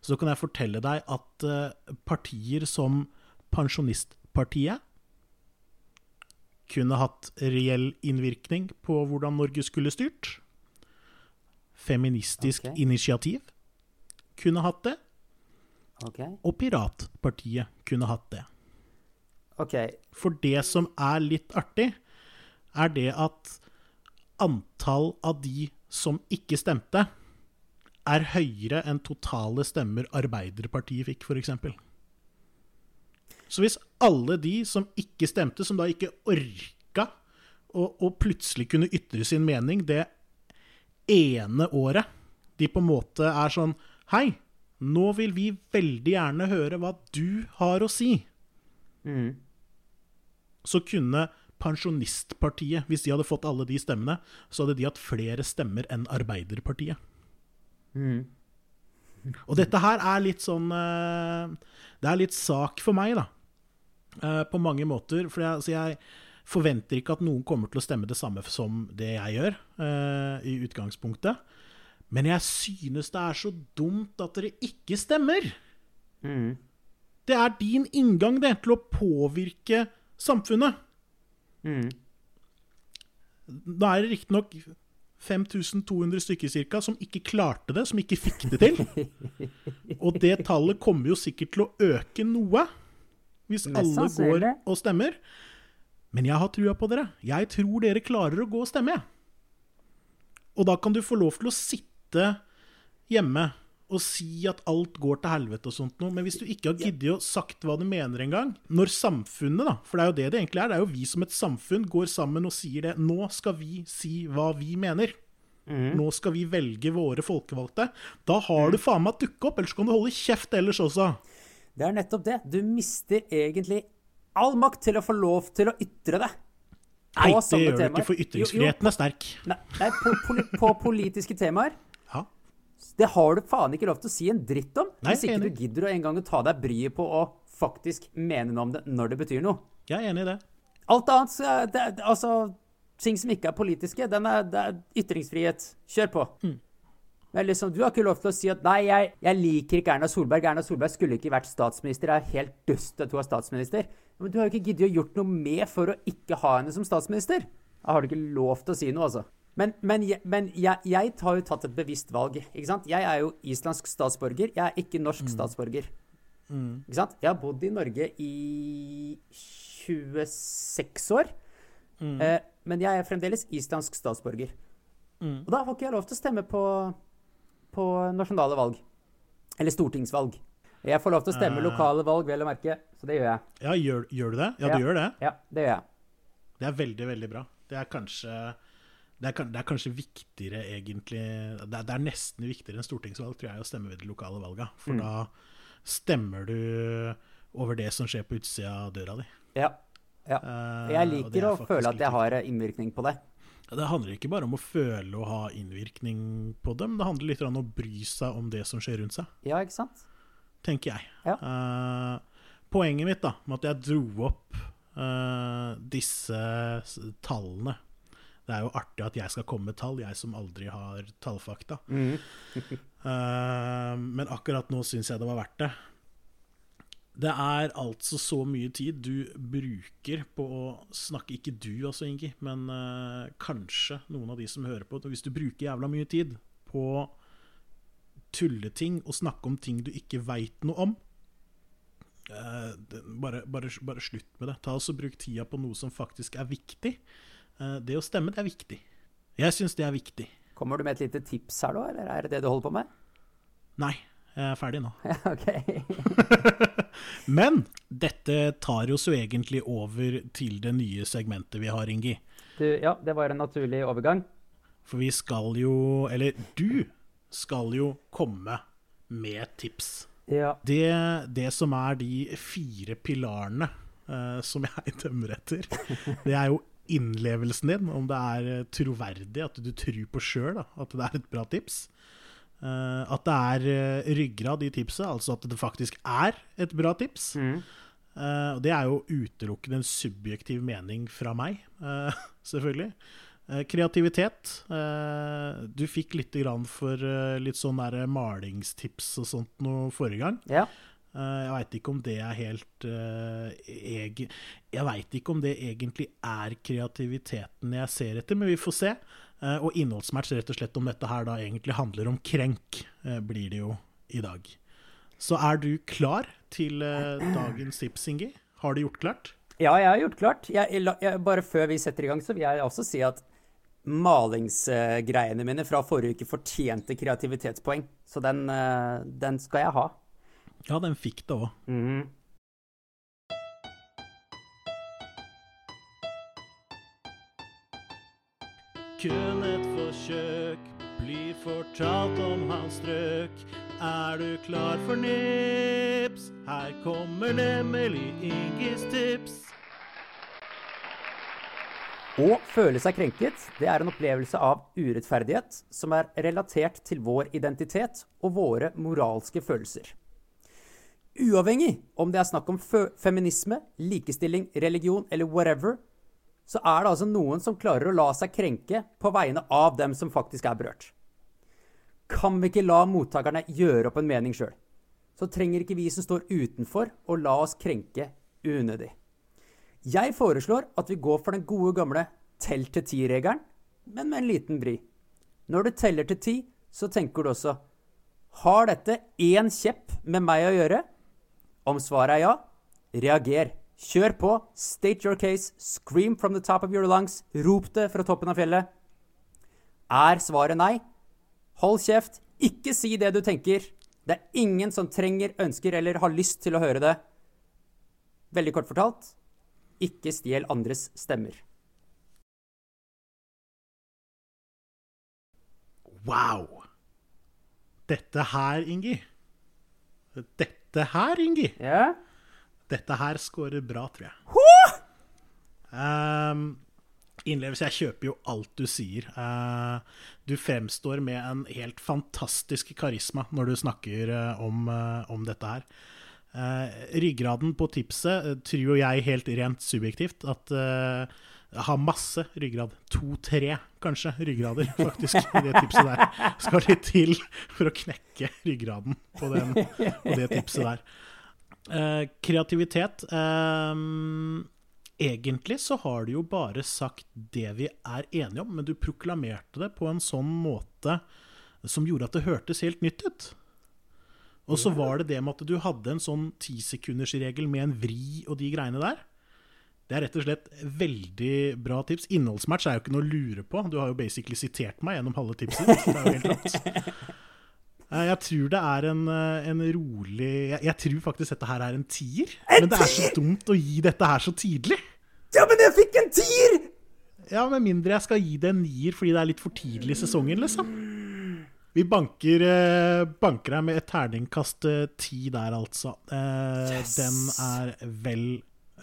så kan jeg fortelle deg at eh, partier som Pensjonistpartiet kunne hatt reell innvirkning på hvordan Norge skulle styrt. Feministisk okay. initiativ kunne hatt det, Okay. og Piratpartiet kunne hatt det. OK. For det som er litt artig, er det at antall av de som ikke stemte, er høyere enn totale stemmer Arbeiderpartiet fikk, f.eks. Så hvis alle de som ikke stemte, som da ikke orka å, å plutselig kunne ytre sin mening det ene året, de på en måte er sånn Hei, nå vil vi veldig gjerne høre hva du har å si Mm. så kunne Pensjonistpartiet, hvis de hadde fått alle de stemmene, så hadde de hatt flere stemmer enn Arbeiderpartiet. Mm. Og dette her er litt sånn eh, Det er litt sak for meg, da. Eh, På mange måter. For jeg, altså jeg forventer ikke at noen kommer til å stemme det samme som det jeg gjør, eh, i utgangspunktet. Men jeg synes det er så dumt at dere ikke stemmer. Mm. Det er din inngang det, til å påvirke samfunnet. Mm. Da er det riktignok 5200 stykker cirka, som ikke klarte det, som ikke fikk det til. (laughs) Og det tallet kommer jo sikkert til å øke noe, hvis alle går og stemmer. Men jeg har trua på dere. Jeg tror dere klarer å gå og stemme. jeg. Og da kan du få lov til å sitte hjemme og si at alt går til helvete og sånt noe, men hvis du ikke har giddet å sagt hva du mener engang, når samfunnet, da, for det er jo det det egentlig er, det er jo vi som et samfunn går sammen og sier det, nå skal vi si hva vi mener. Nå skal vi velge våre folkevalgte. Da har du faen meg dukke opp, ellers kan du holde kjeft ellers også. Det er nettopp det. Du mister egentlig all makt til å få lov til å ytre det. Nei, det gjør du ikke, for ytringsfriheten er sterk. Nei, nei på, på, på politiske temaer. Det har du faen ikke lov til å si en dritt om. Nei, hvis ikke enig. du gidder å en gang ta deg bryet på å faktisk mene noe om det når det betyr noe. Jeg er enig i det. Alt annet, det, altså Ting som ikke er politiske, den er, det er ytringsfrihet. Kjør på. Men liksom, du har ikke lov til å si at nei, jeg, jeg liker ikke Erna Solberg. Erna Solberg skulle ikke vært statsminister. Det er helt dust at hun er statsminister. Men du har jo ikke giddet å gjort noe med for å ikke ha henne som statsminister. Da har du ikke lov til å si noe, altså. Men, men, men jeg, jeg har jo tatt et bevisst valg. ikke sant? Jeg er jo islandsk statsborger. Jeg er ikke norsk statsborger. Ikke sant? Jeg har bodd i Norge i 26 år. Eh, men jeg er fremdeles islandsk statsborger. Og da har ikke jeg lov til å stemme på, på nasjonale valg. Eller stortingsvalg. Jeg får lov til å stemme Eh. lokale valg, vel å merke. Så det gjør jeg. Ja, gjør, gjør du det? Ja, Ja. du gjør det. Ja, det gjør jeg. Det er veldig, veldig bra. Det er kanskje det er, det er, kanskje viktigere, egentlig det er, det er, nesten viktigere enn stortingsvalg, tror jeg, å stemme ved de lokale valga. For mm. da stemmer du over det som skjer på utsida av døra di. Ja. ja. Jeg liker å føle at jeg har innvirkning på det. Det handler ikke bare om å føle og ha innvirkning på dem, det handler litt om å bry seg om det som skjer rundt seg. Ja, ikke sant? Tenker jeg. Ja. Uh, poenget mitt da, med at jeg dro opp uh, disse tallene Det er jo artig at jeg skal komme med tall, jeg som aldri har tallfakta. Mm. uh, (laughs) men akkurat nå syns jeg det var verdt det. Det er altså så mye tid du bruker på å snakke Ikke du altså, Ingi, men uh, kanskje noen av de som hører på. Hvis du bruker jævla mye tid på tulleting og snakke om ting du ikke veit noe om uh, bare, bare, bare, slutt med det. Ta altså Bruk tida på noe som faktisk er viktig. Uh, det å stemme, det er viktig. Jeg syns det er viktig. Kommer du med et lite tips her, da? Eller er det det du holder på med? Nei. Jeg er ferdig nå. (laughs) ok. (laughs) Men dette tar oss jo egentlig over til det nye segmentet vi har, Ingi. Du, ja, det var en naturlig overgang. For vi skal jo Eller du skal jo komme med tips. Ja. Det, det som er de fire pilarene uh, som jeg (laughs) dømmer etter, det er jo innlevelsen din, om det er troverdig, at du tror på sjøl at det er et bra tips. Uh, at det er uh, ryggrad i tipset, altså at det faktisk er et bra tips. Mm. Uh, det er jo utelukkende en subjektiv mening fra meg, (laughs) selvfølgelig. kreativitet. du fikk litt for litt sånn der malingstips og sånt noe forrige gang. Ja. Jeg veit ikke om det er helt eg Jeg veit ikke om det egentlig er kreativiteten jeg ser etter, men vi får se. Eh, og innholdsmatch rett og slett om dette her da egentlig handler om krenk, eh, blir det jo i dag. Så er du klar til eh, dagens tips, Ingi? Har du gjort klart? Ja, jeg har gjort klart. Jeg, jeg, bare før vi setter i gang, så vil jeg også si at malingsgreiene mine fra forrige uke fortjente kreativitetspoeng. Så den, den skal jeg ha. Ja, den fikk det òg. Mm. kun et forsøk blir fortalt om hans strøk. Er du klar for nips? Her kommer nemlig Ingis tips. Å føle seg krenket det er en opplevelse av urettferdighet som er relatert til vår identitet og våre moralske følelser. Uavhengig om det er snakk om feminisme, likestilling, religion eller whatever, så er det altså noen som klarer å la seg krenke på vegne av dem som faktisk er berørt. Kan vi ikke la mottakerne gjøre opp en mening sjøl, så trenger ikke vi som står utenfor, å la oss krenke unødig. Jeg foreslår at vi går for den gode gamle tell til ti-regelen, men med en liten vri. Når du teller til ti, så tenker du også Har dette én kjepp med meg å gjøre? Om svaret er ja, reager. Kjør på, state your case, scream from the top of your lungs, rop det fra toppen av fjellet. Er svaret nei? Hold kjeft, ikke si det du tenker. Det er ingen som trenger, ønsker eller har lyst til å høre det. Veldig kort fortalt ikke stjel andres stemmer. Wow! Dette her, Ingi. Dette her, Ingi. Ja? Dette her scorer bra, tror jeg. Um, innlevelse Jeg kjøper jo alt du sier. Uh, du fremstår med en helt fantastisk karisma når du snakker uh, om, uh, om, dette her. ryggraden på tipset tror jo jeg helt rent subjektivt at jeg har masse ryggrad. To-tre, kanskje, ryggrader, faktisk, i det tipset der. Skal litt til for å knekke ryggraden på, den, på det tipset der. Eh, kreativitet eh, Egentlig så har du jo bare sagt det vi er enige om, men du proklamerte det på en sånn måte som gjorde at det hørtes helt nytt ut. Og så var det det med at du hadde en sånn tisekundersregel med en vri og de greiene der. Det er rett og slett veldig bra tips. Innholdsmatch er jo ikke noe å lure på. Du har jo basically sitert meg gjennom halve tipset. Så det er jo helt rått. (laughs) Eh, jeg tror det er en, eh, en rolig jeg, jeg, tror faktisk dette her er en tier. En men det er så dumt å gi dette her så tidlig. Ja, men jeg fikk en tier! Ja, med mindre jeg skal gi det en nier fordi det er litt for tidlig i sesongen, liksom. Vi banker, eh, banker deg med et terningkast ti der, altså. Yes! Den er vel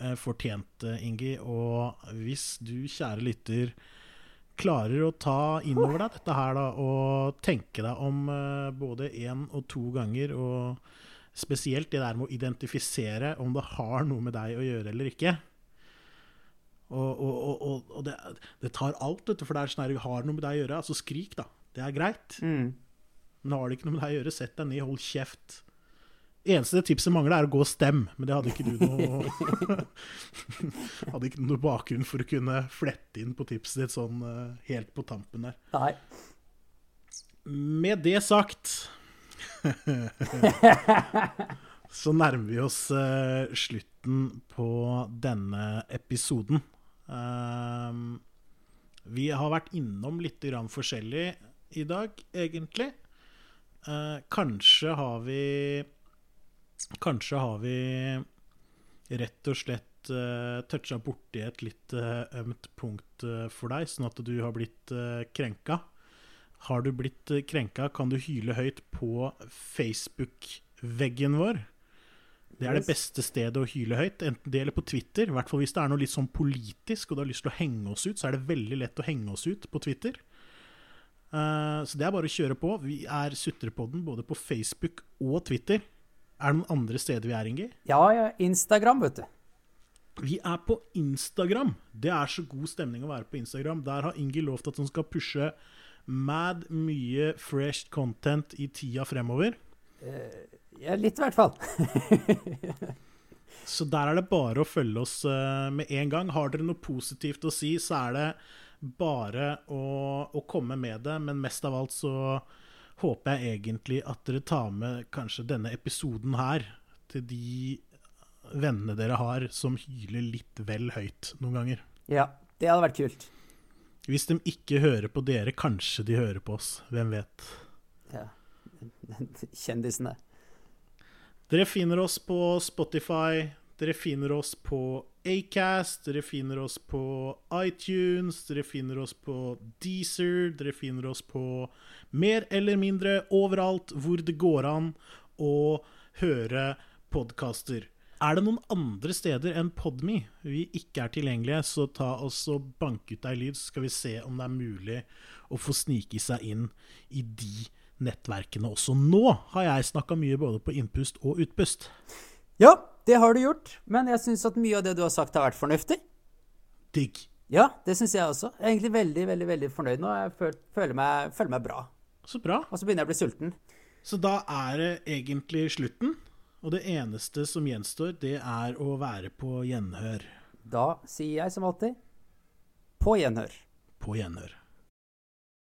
eh, fortjent, eh, Ingi. Og hvis du, kjære lytter, klarer å ta inn over deg dette her, da, og tenke deg om eh, både én og to ganger, og spesielt det der med å identifisere om det har noe med deg å gjøre eller ikke. Og, og, og, og, og det, det tar alt, vet du, for det er sånn her, har noe med deg å gjøre, altså skrik, da. Det er greit. Mm. Men har det ikke noe med deg å gjøre, sett deg ned, hold kjeft. Eneste tipset mangler, er å gå og stemme, men det hadde ikke du noe (laughs) Hadde ikke noe bakgrunn for å kunne flette inn på tipset ditt sånn eh, helt på tampen der. Nei. Med det sagt (laughs) så nærmer vi oss eh, slutten på denne episoden. Ehm, vi har vært innom litt forskjellig i dag, egentlig. Eh, kanskje har vi Kanskje har vi rett og slett uh, toucha borti et litt uh, ømt punkt uh, for deg, sånn at du har blitt uh, krenka. Har du blitt eh, krenka, kan du hyle høyt på Facebook-veggen vår. Det er det beste stedet å hyle høyt, enten det gjelder på Twitter. I hvert fall hvis det er noe litt sånn politisk, og du har lyst til å henge oss ut, så er det veldig lett å henge oss ut på Twitter. Uh, så det er bare å kjøre på. Vi er Sutrepodden både på Facebook og Twitter. Er det noen andre steder vi er, Inge? Ja, ja, Instagram, vet du. Vi er på Instagram. Det er så god stemning å være på Instagram. Der har Ingi lovt at hun skal pushe mad mye fresh content i tida fremover. Ja, litt i hvert fall. (laughs) Så der er det bare å følge oss eh, med en gang. Har dere noe positivt å si, så er det bare å, å komme med det. Men mest av alt så håper jeg egentlig at dere tar med kanskje denne episoden her til de vennene dere har som hyler litt vel høyt noen ganger. Ja, det hadde vært kult. Hvis de ikke hører på dere, kanskje de hører på oss. Hvem vet. Ja. (laughs) Kjendisene. Dere finner oss på Spotify, dere finner oss på Acast, dere finner oss på iTunes, dere finner oss på Deezer, dere finner oss på mer eller mindre overalt hvor det går an å høre podkaster. Er det noen andre steder enn Podme vi ikke er tilgjengelige, så ta oss og bank ut ei lyd, så skal vi se om det er mulig å få snike seg inn i de nettverkene også. Nå har jeg snakka mye både på innpust og utpust. Ja, det har du gjort. Men jeg syns at mye av det du har sagt, har vært fornuftig. Digg. Ja, det syns jeg også. Jeg er egentlig veldig, veldig veldig fornøyd nå. Jeg føl- føler meg, føler meg bra. Så bra. Og så begynner jeg å bli sulten. Så da er det egentlig slutten. Og det eneste som gjenstår, det er å være på gjenhør. Da sier jeg som alltid på gjenhør. På gjenhør.